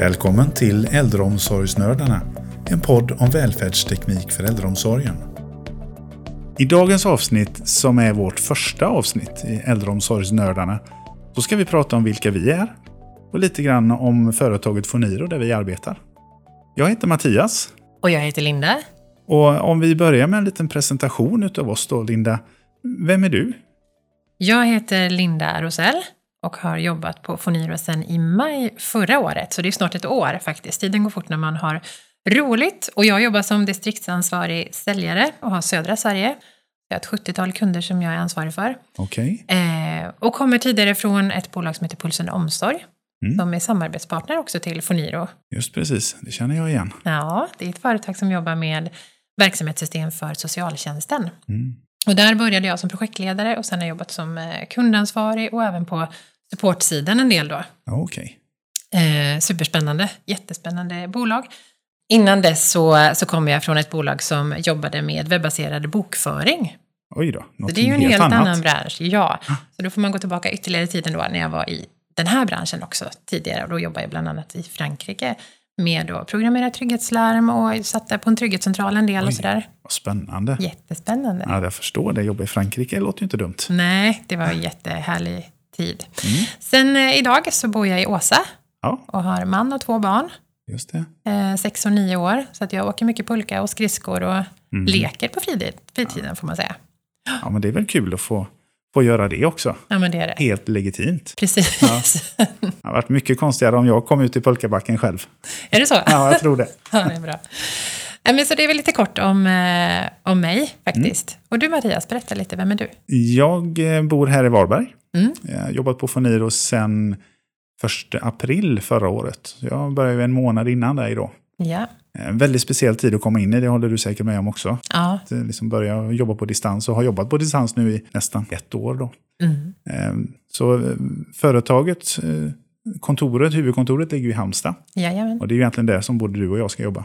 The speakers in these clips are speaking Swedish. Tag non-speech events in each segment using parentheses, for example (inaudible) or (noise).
Välkommen till Äldreomsorgsnördarna, en podd om välfärdsteknik för äldreomsorgen. I dagens avsnitt, som är vårt första avsnitt i Äldreomsorgsnördarna, så ska vi prata om vilka vi är och lite grann om företaget Foniro där vi arbetar. Jag heter Mattias. Och jag heter Linda. Och om vi börjar med en liten presentation utav oss då, Linda. Vem är du? Jag heter Linda Rosell och har jobbat på Foniro sedan i maj förra året. Så det är snart ett år faktiskt. Tiden går fort när man har roligt. Och jag jobbar som distriktsansvarig säljare och har södra Sverige. Jag har ett 70-tal kunder som jag är ansvarig för. Okej. Eh, och kommer tidigare från ett bolag som heter Pulsen Omsorg. Mm. Som är samarbetspartner också till Foniro. Just precis, det känner jag igen. Ja, det är ett företag som jobbar med verksamhetssystem för socialtjänsten. Mm. Och där började jag som projektledare och sen har jag jobbat som eh, kundansvarig och även på supportsidan en del då. Okej. Eh, superspännande, jättespännande bolag. Innan dess så, så kom jag från ett bolag som jobbade med webbaserad bokföring. Oj då, Så något det är ju en helt, helt, annat. annan bransch, ja. Så då får man gå tillbaka ytterligare i tiden då när jag var i den här branschen också tidigare. Och då jobbade jag bland annat i Frankrike med att programmera trygghetslarm och satt där på en trygghetscentral en del Oj. och sådär. Vad spännande. Jättespännande. Ja, jag förstår det. Jobba i Frankrike det låter ju inte dumt. Nej, det var en jättehärlig tid. Mm. Sen eh, idag så bor jag i Åsa Ja, och har man och två barn. just det. Eh, sex och nio år. Så att jag åker mycket pulka och skridskor och Mm. leker på fritid, fritiden får man säga. Ja, men det är väl kul att få, få göra det också. Ja, det det. Helt legitimt. Precis. (laughs) Det har varit mycket konstigare om jag kom ut i pulkabacken själv. är det så? Ja, jag tror det. (laughs) Ja, det är bra. Men så det är väl lite kort om, eh, om mig faktiskt. Mm. Och du Mattias, berätta lite, vem är du? Jag eh, bor här i Varberg. Mm. Jag har jobbat på Foniro sedan 1 april förra året. Jag började en månad innan dig då. Ja. En väldigt speciell tid att komma in i, det håller du säkert med om också. Ja. Att eh, liksom börja jobba på distans och har jobbat på distans nu i nästan ett år då. Mm. Eh, Så eh, företaget, eh, kontoret, huvudkontoret ligger i Halmstad. Jajamän. Och det är ju egentligen där som både du och jag ska jobba.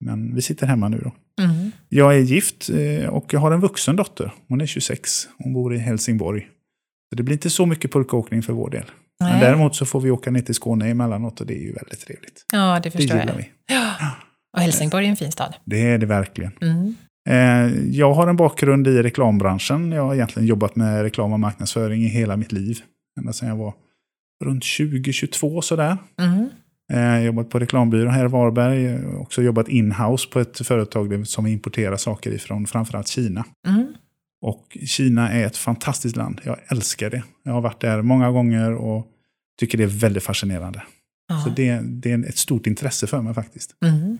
Men vi sitter hemma nu då. Mm. Jag är gift eh, och jag har en vuxen dotter. Hon är 26. Hon bor i Helsingborg. Så det blir inte så mycket pulkaåkning för vår del. Men Nej. däremot så får vi åka ner till Skåne emellanåt och det är ju väldigt trevligt. Ja, det Det förstår gillar jag. vi. Och Helsingborg är en fin stad. Det är det verkligen. Mm. Eh, Jag har en bakgrund i reklambranschen. Jag har egentligen jobbat med reklam och marknadsföring i hela mitt liv. Ända sedan jag var runt 20-22 sådär. Mm. Eh, Jag har jobbat på reklambyrå här i Varberg. Jag har också jobbat in-house på ett företag som importerar saker ifrån framförallt Kina. Mm. Och Kina är ett fantastiskt land. Jag älskar det. Jag har varit där många gånger och tycker det är väldigt fascinerande. Ja. Så det, det är ett stort intresse för mig faktiskt. Mm.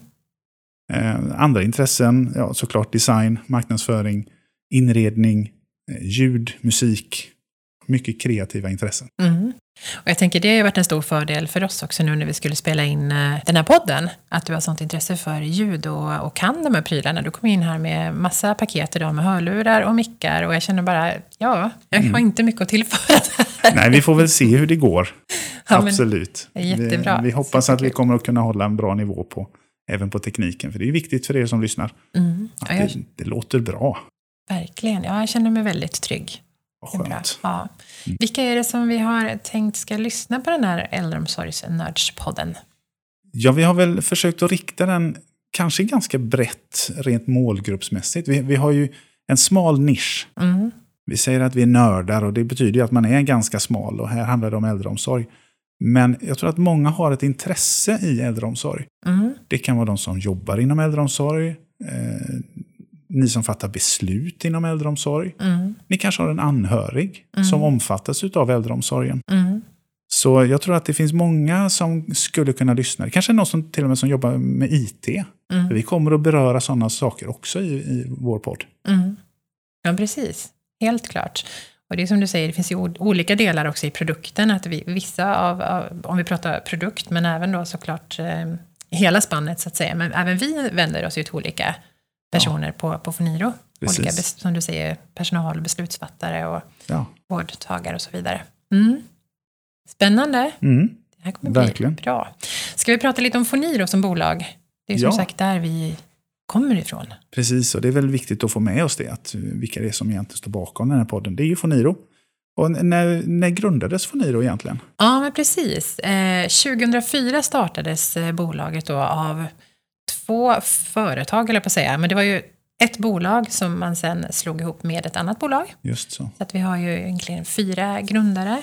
Eh, andra intressen, ja, såklart design, marknadsföring, inredning, eh, ljud, musik. Mycket kreativa intressen. Mm. Och jag tänker det har ju varit en stor fördel för oss också nu när vi skulle spela in eh, den här podden. Att du har sånt intresse för ljud och, och kan de här prylarna. Du kom in här med massa paket idag med hörlurar och mickar och jag känner bara, ja, jag Mm. har inte mycket att tillföra där. (laughs) Nej, vi får väl se hur det går. Ja, Absolut. jättebra. Vi, vi hoppas att vi kommer att kunna hålla en bra nivå på även på tekniken. För det är viktigt för er som lyssnar. Mm. Att Ja, jag, det, det låter bra. verkligen, ja, jag känner mig väldigt trygg. Skönt. Ja. Vilka är det som vi har tänkt ska lyssna på den här äldreomsorgsnördspodden? Ja, vi har väl försökt att rikta den kanske ganska brett rent målgruppsmässigt. Vi, vi har ju en smal nisch. Mm. Vi säger att vi är nördar och det betyder ju att man är ganska smal och här handlar det om äldreomsorg. Men jag tror att många har ett intresse i äldreomsorg. Mm. Det kan vara de som jobbar inom äldreomsorg, eh, ni som fattar beslut inom äldreomsorg. Mm. Ni kanske har en anhörig som omfattas av äldreomsorgen. Mm. Så jag tror att det finns många som skulle kunna lyssna. Det kanske är någon som till och med som jobbar med IT. Mm. Vi kommer att beröra sådana saker också i, i vår podd. Mm. Ja, precis. Helt klart. Och det är som du säger, det finns ju olika delar också i produkten. Att vi, vissa av, av, om vi pratar produkt, men även då såklart eh, hela spannet så att säga. Men även vi vänder oss ju till olika personer på, på Foniro. Precis. Olika, som du säger, personal, beslutsfattare och Ja. vårdtagare och så vidare. Mm. Spännande. Mm. Det här kommer Verkligen. bli bra. Ska vi prata lite om Foniro som bolag? Det är som Ja. sagt där vi kommer ifrån. Precis, och det är väl viktigt att få med oss det. Att, vilka det är som egentligen står bakom den här podden. Det är ju Foniro. Och när, när grundades Foniro egentligen? Ja, men precis. Eh, 2004 startades eh, bolaget då av två företag, eller på att säga. Men det var ju ett bolag som man sen slog ihop med ett annat bolag. Just så. Så att vi har ju egentligen fyra grundare.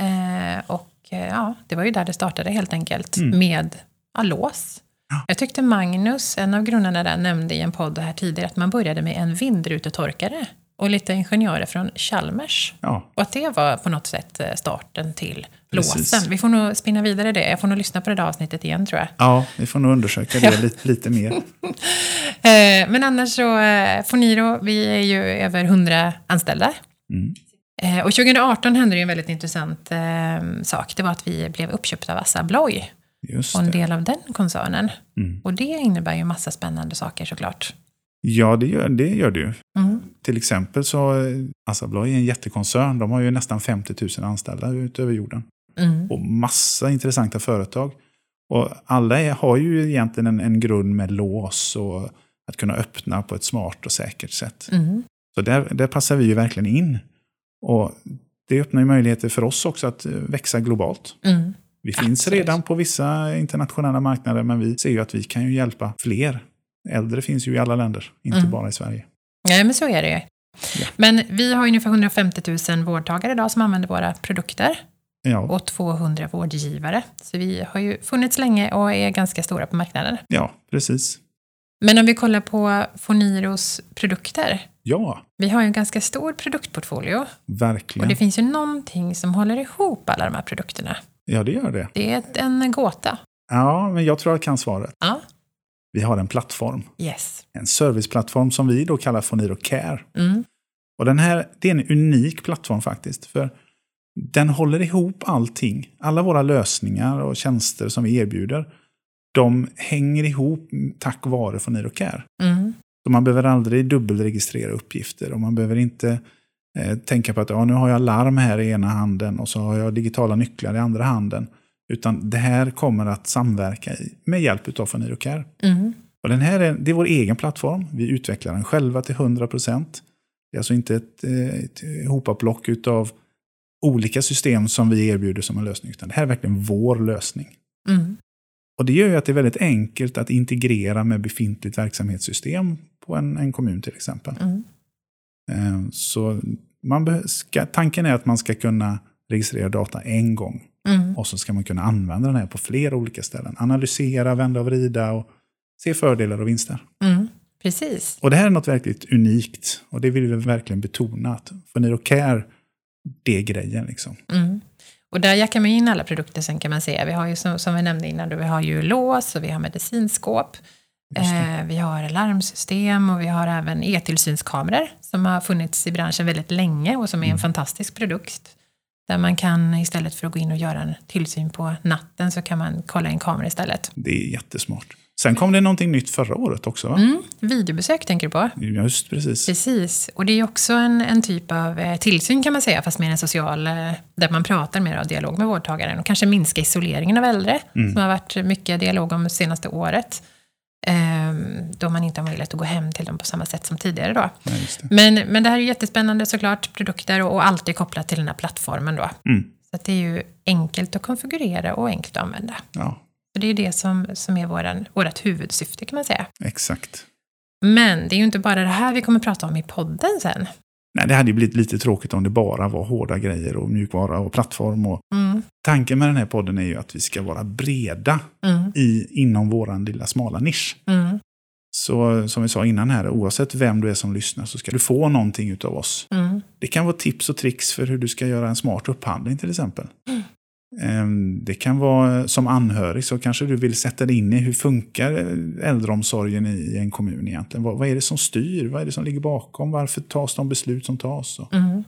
Eh, och eh, ja, det var ju där det startade helt enkelt. Mm. Med ja, lås. Ja. Jag tyckte Magnus, en av grundarna där, nämnde i en podd här tidigare att man började med en vindrutetorkare. Och lite ingenjörer från Chalmers. Ja, Och att det var på något sätt eh, starten till. Låsen. Vi får nog spinna vidare det. Jag får nog lyssna på det där avsnittet igen tror jag. ja vi får nog undersöka det (laughs) lite, lite mer. Eh, Men annars så, eh, Foniro, vi är ju över 100 anställda. Mm. Eh, Och 2018 hände det en väldigt intressant sak. Det var att vi blev uppköpta av Assa Abloy och en del av den koncernen. Mm. Och det innebär ju massa spännande saker såklart. Ja, det gör det, gör det ju. Mm. Till exempel så, Assa Abloy är en jättekoncern. De har ju nästan 50 000 anställda utöver jorden. Mm. Och massa intressanta företag. Och alla har ju egentligen en, en grund med lås och att kunna öppna på ett smart och säkert sätt. Mm. Så där, där passar vi ju verkligen in. Och det öppnar ju möjligheter för oss också att eh, växa globalt. Mm. Vi finns Absolut. redan på vissa internationella marknader, men vi ser ju att vi kan ju hjälpa fler. Äldre finns ju i alla länder, inte Mm. bara i Sverige. Nej, men så är det ju. Ja. Men vi har ungefär 150 000 vårdtagare idag som använder våra produkter. Ja, och 200 vårdgivare. Så vi har ju funnits länge och är ganska stora på marknaden. ja precis. Men om vi kollar på Foniros produkter. Ja, Vi har ju en ganska stor produktportfolio. Och verkligen. det finns ju någonting som håller ihop alla de här produkterna. Ja, det gör det. Det är en gåta. Ja, men jag tror jag kan svaret. Ja, Vi har en plattform. yes. En serviceplattform som vi då kallar Foniro Care. Mm. Och den här, det är en unik plattform faktiskt. För den håller ihop allting. Alla våra lösningar och tjänster som vi erbjuder. De hänger ihop tack vare Foniro Care. Mm. Så man behöver aldrig dubbelregistrera uppgifter. Och man behöver inte eh, tänka på att ja, nu har jag larm här i ena handen och så har jag digitala nycklar i andra handen. Utan det här kommer att samverka i, med hjälp av Foniro Care. Mm. Och den här är, det är vår egen plattform. Vi utvecklar den själva till 100%. Det är alltså inte ett, eh, ett hopaplock av olika system som vi erbjuder som en lösning. Utan det här är verkligen vår lösning. Mm. Och det gör ju att det är väldigt enkelt att integrera med befintligt verksamhetssystem på en, en kommun till exempel. Mm. Eh, Så man ska, tanken är att man ska kunna registrera data en gång. Mm. Och så ska man kunna använda den här på flera olika ställen. Analysera, vända och vrida och se fördelar och vinster. Mm. Precis. Och det här är något verkligt unikt. Och det vill vi verkligen betona. Att Foniro Care, det är grejen liksom. Mm. Och där jackar man in alla produkter sen kan man säga. Vi har ju som, som vi nämnde innan, då, vi har ju lås och vi har medicinskåp. Eh, vi har larmsystem och vi har även e-tillsynskameror som har funnits i branschen väldigt länge och som är en Mm. fantastisk produkt. Där man kan istället för att gå in och göra en tillsyn på natten så kan man kolla in kameror istället. Det är jättesmart. Sen kom det någonting nytt förra året också va? Mm, videobesök tänker du på? Just precis. Precis, och det är också en, en typ av eh, tillsyn kan man säga, fast mer en social, eh, där man pratar mer av dialog med vårdtagaren och kanske minska isoleringen av äldre, Mm. som har varit mycket dialog om det senaste året. Ehm, då man inte har möjlighet att gå hem till dem på samma sätt som tidigare då. Ja, det. Men, men det här är jättespännande såklart, produkter och, och alltid kopplat till den här plattformen då. Mm. Så det är ju enkelt att konfigurera och enkelt att använda. Ja, Så det är det som, som är våran, vårt huvudsyfte kan man säga. exakt. Men det är ju inte bara det här vi kommer prata om i podden sen. Nej, det hade ju blivit lite tråkigt om det bara var hårda grejer och mjukvara och plattform. Och... Mm, Tanken med den här podden är ju att vi ska vara breda mm, i, inom våran lilla smala nisch. mm, Så som vi sa innan här, oavsett vem du är som lyssnar så ska du få någonting utav oss. mm, Det kan vara tips och tricks för hur du ska göra en smart upphandling till exempel. Ehm, Det kan vara som anhörig så kanske du vill sätta dig in i hur funkar äldreomsorgen i en kommun egentligen. Vad, vad är det som styr? Vad är det som ligger bakom? Varför tas de beslut som tas? Mm.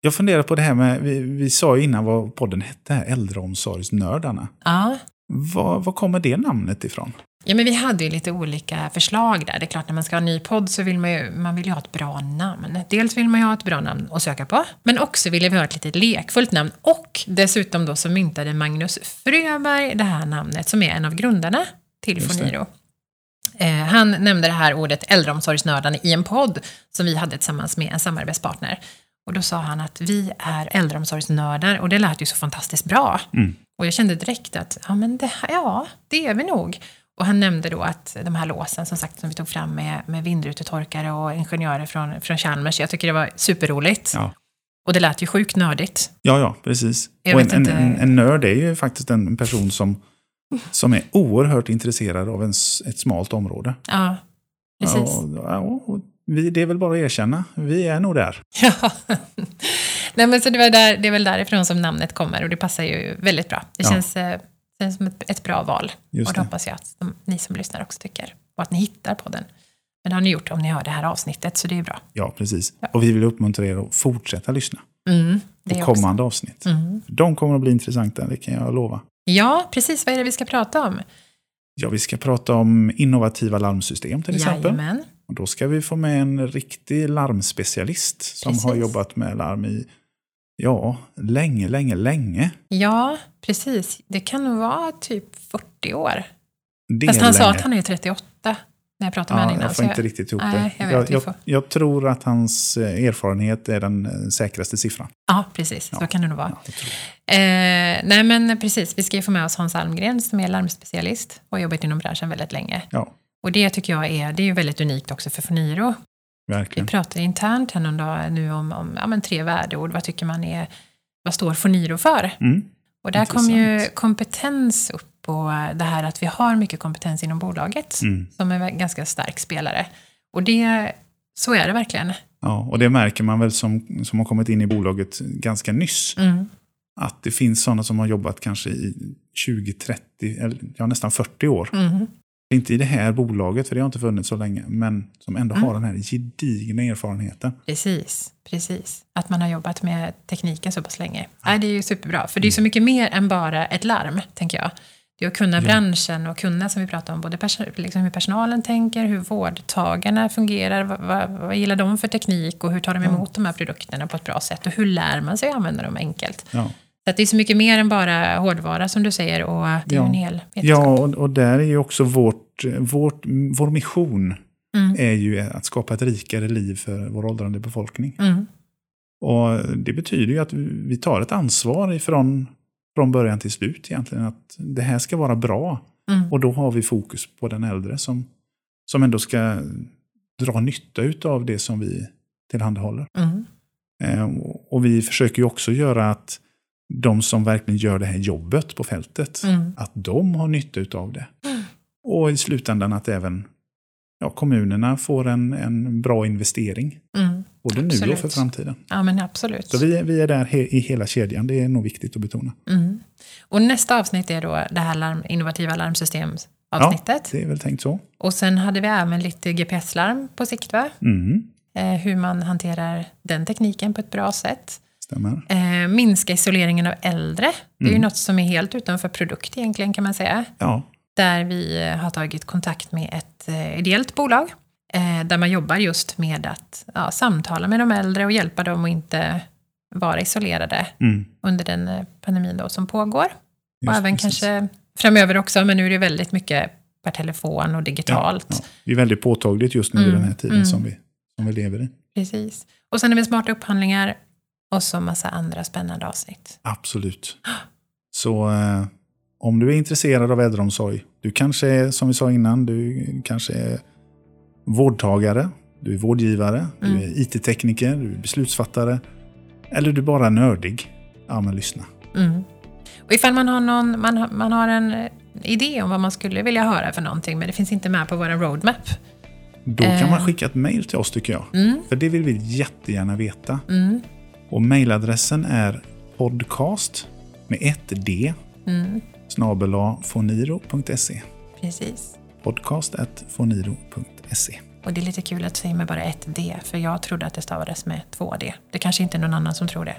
Jag funderar på det här med, vi, vi sa ju innan vad podden hette, här, Äldreomsorgsnördarna. Ja. Var, var kommer det namnet ifrån? Ja, men vi hade ju lite olika förslag där. Det är klart, när man ska ha en ny podd så vill man ju, man vill ju ha ett bra namn. Dels vill man ju ha ett bra namn att söka på, men också ville vi ha ett lite lekfullt namn. Och dessutom då så myntade Magnus Fröberg det här namnet, som är en av grundarna till. Foniro. Eh, han nämnde det här ordet äldreomsorgsnördarna i en podd som vi hade tillsammans med en samarbetspartner. Och då sa han att vi är äldreomsorgsnördar och det lät ju så fantastiskt bra. Mm. Och jag kände direkt att ja, men det, ja, det är vi nog. Och han nämnde då att de här låsen som sagt som vi tog fram med, med vindrutetorkare och ingenjörer från, från Chalmers, jag tycker det var superroligt. Ja. Och det lät ju sjukt nördigt. Ja, ja, precis. Jag och en, en, en, en nörd är ju faktiskt en person som, som är oerhört intresserad av en, ett smalt område. Ja, precis. Ja, och- och vi, det är väl bara att erkänna. Vi är nog där. Ja. (laughs) Nej, men så det, var där, det är väl därifrån som namnet kommer och det passar ju väldigt bra. Det Ja. känns, eh, känns som ett, ett bra val. Just och det det. hoppas jag att de, ni som lyssnar också tycker. Och att ni hittar på den. Men det har ni gjort om ni hör det här avsnittet, så det är bra. Ja, precis. Ja. Och vi vill uppmuntra er att fortsätta lyssna Mm, det på är också. kommande avsnitt. Mm. De kommer att bli intressanta, det kan jag lova. Ja, precis. Vad är det vi ska prata om? Ja, vi ska prata om innovativa larmsystem till exempel. Jajamän. Och då ska vi få med en riktig larmspecialist som Precis. har jobbat med larm i, ja, länge, länge, länge. Ja, precis. Det kan nog vara typ 40 år. Det Fast han sa länge. att han är 38 när jag pratade med Ja, honom innan. jag får inte riktigt ihop Nej, det. jag vet, jag, får- jag tror att hans eh, erfarenhet är den eh, säkraste siffran. Ja, precis. Så kan det nog vara. Ja, jag. Eh, nej men precis, vi ska ju få med oss Hans Almgren som är larmspecialist och har jobbat inom branschen väldigt länge. ja Och det tycker jag är, det är ju väldigt unikt också för Foniro. Vi verkligen. pratar internt här någon dag nu om, om ja, men tre värdeord. Vad tycker man är, vad står Foniro för? Mm. Och där kom ju Intressant. kompetens upp och det här att vi har mycket kompetens inom bolaget Mm. som är en ganska stark spelare. Och det, så är det verkligen. Ja, och det märker man väl som, som har kommit in i bolaget ganska nyss. Mm. Att det finns sådana som har jobbat kanske i 20, 30, eller ja, nästan 40 år. Mm. Inte i det här bolaget, för det har inte funnits så länge, men som ändå Mm. har den här gedigna erfarenheten. Precis, precis. Att man har jobbat med tekniken så pass länge. Nej, det är ju superbra, för det är så mycket mer än bara ett larm, tänker jag. Det är att kunna Ja. branschen och kunna, som vi pratade om, både pers- liksom hur personalen tänker, hur vårdtagarna fungerar, vad, vad, vad gillar de för teknik och hur tar de emot de här produkterna på ett bra sätt och hur lär man sig att använda dem enkelt. Ja, Så att det är så mycket mer än bara hårdvara som du säger och det är Ja. en hel vetenskap. ja och, och där är ju också vårt, vårt, vår mission Mm. är ju att skapa ett rikare liv för vår åldrande befolkning. Mm. Och det betyder ju att vi tar ett ansvar ifrån från början till slut egentligen. Att det här ska vara bra. Mm. Och då har vi fokus på den äldre som, som ändå ska dra nytta av det som vi tillhandahåller. Mm. Eh, och vi försöker ju också göra att de som verkligen gör det här jobbet på fältet, Mm. att de har nytta av det. Och i slutändan att även ja, kommunerna får en, en bra investering. Mm. Både nu och Absolut. för framtiden. Ja, men absolut. Så vi, vi är där he, i hela kedjan, det är nog viktigt att betona. Mm. Och nästa avsnitt är då det här larm, innovativa larmsystemavsnittet. Det är väl tänkt så. Och sen hade vi även lite GPS-larm på sikt, va? Mm, Eh, hur man hanterar den tekniken på ett bra sätt. Stämmer. Eh, minska isoleringen av äldre. Det är ju Mm. något som är helt utanför produkt egentligen kan man säga. Ja, Där vi eh, har tagit kontakt med ett eh, ideellt bolag. Eh, där man jobbar just med att ja, samtala med de äldre och hjälpa dem att inte vara isolerade mm, under den pandemin då som pågår. och just även precis. kanske framöver också, men nu är det väldigt mycket per telefon och ja, digitalt. ja. Det är väldigt påtagligt just nu i Mm, den här tiden mm. som, vi, som vi lever i. Precis. Och sen är det smarta upphandlingar och så massa andra spännande avsnitt. Absolut. Så eh, om du är intresserad av äldreomsorg, du kanske är, som vi sa innan, du kanske är vårdtagare, du är vårdgivare, Mm. du är IT-tekniker, du är beslutsfattare, eller du är bara nördig. Ja, men lyssna. Mm. Och ifall man har, någon, man, har, man har en eh, idé om vad man skulle vilja höra för någonting, men det finns inte med på vår roadmap. Då kan Eh. man skicka ett mejl till oss tycker jag. Mm, För det vill vi jättegärna veta. Och mejladressen är podcast med ett d mm, snabel-a foniro.se. precis. Podcast foniro.se. Och det är lite kul att säga med bara ett D, för jag trodde att det stavades med två D. Det kanske inte är någon annan som tror det.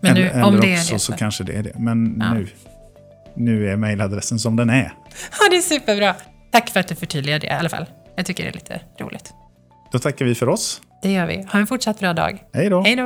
Men nu, eller om eller det är också det så så... kanske det är det. Men Ja. nu, nu är mejladressen som den är. Ja, det är superbra. Tack för att du förtydligar det i alla fall. Jag tycker det är lite roligt. Då tackar vi för oss. Det gör vi. Ha en fortsatt bra dag. Hej då! Hej då!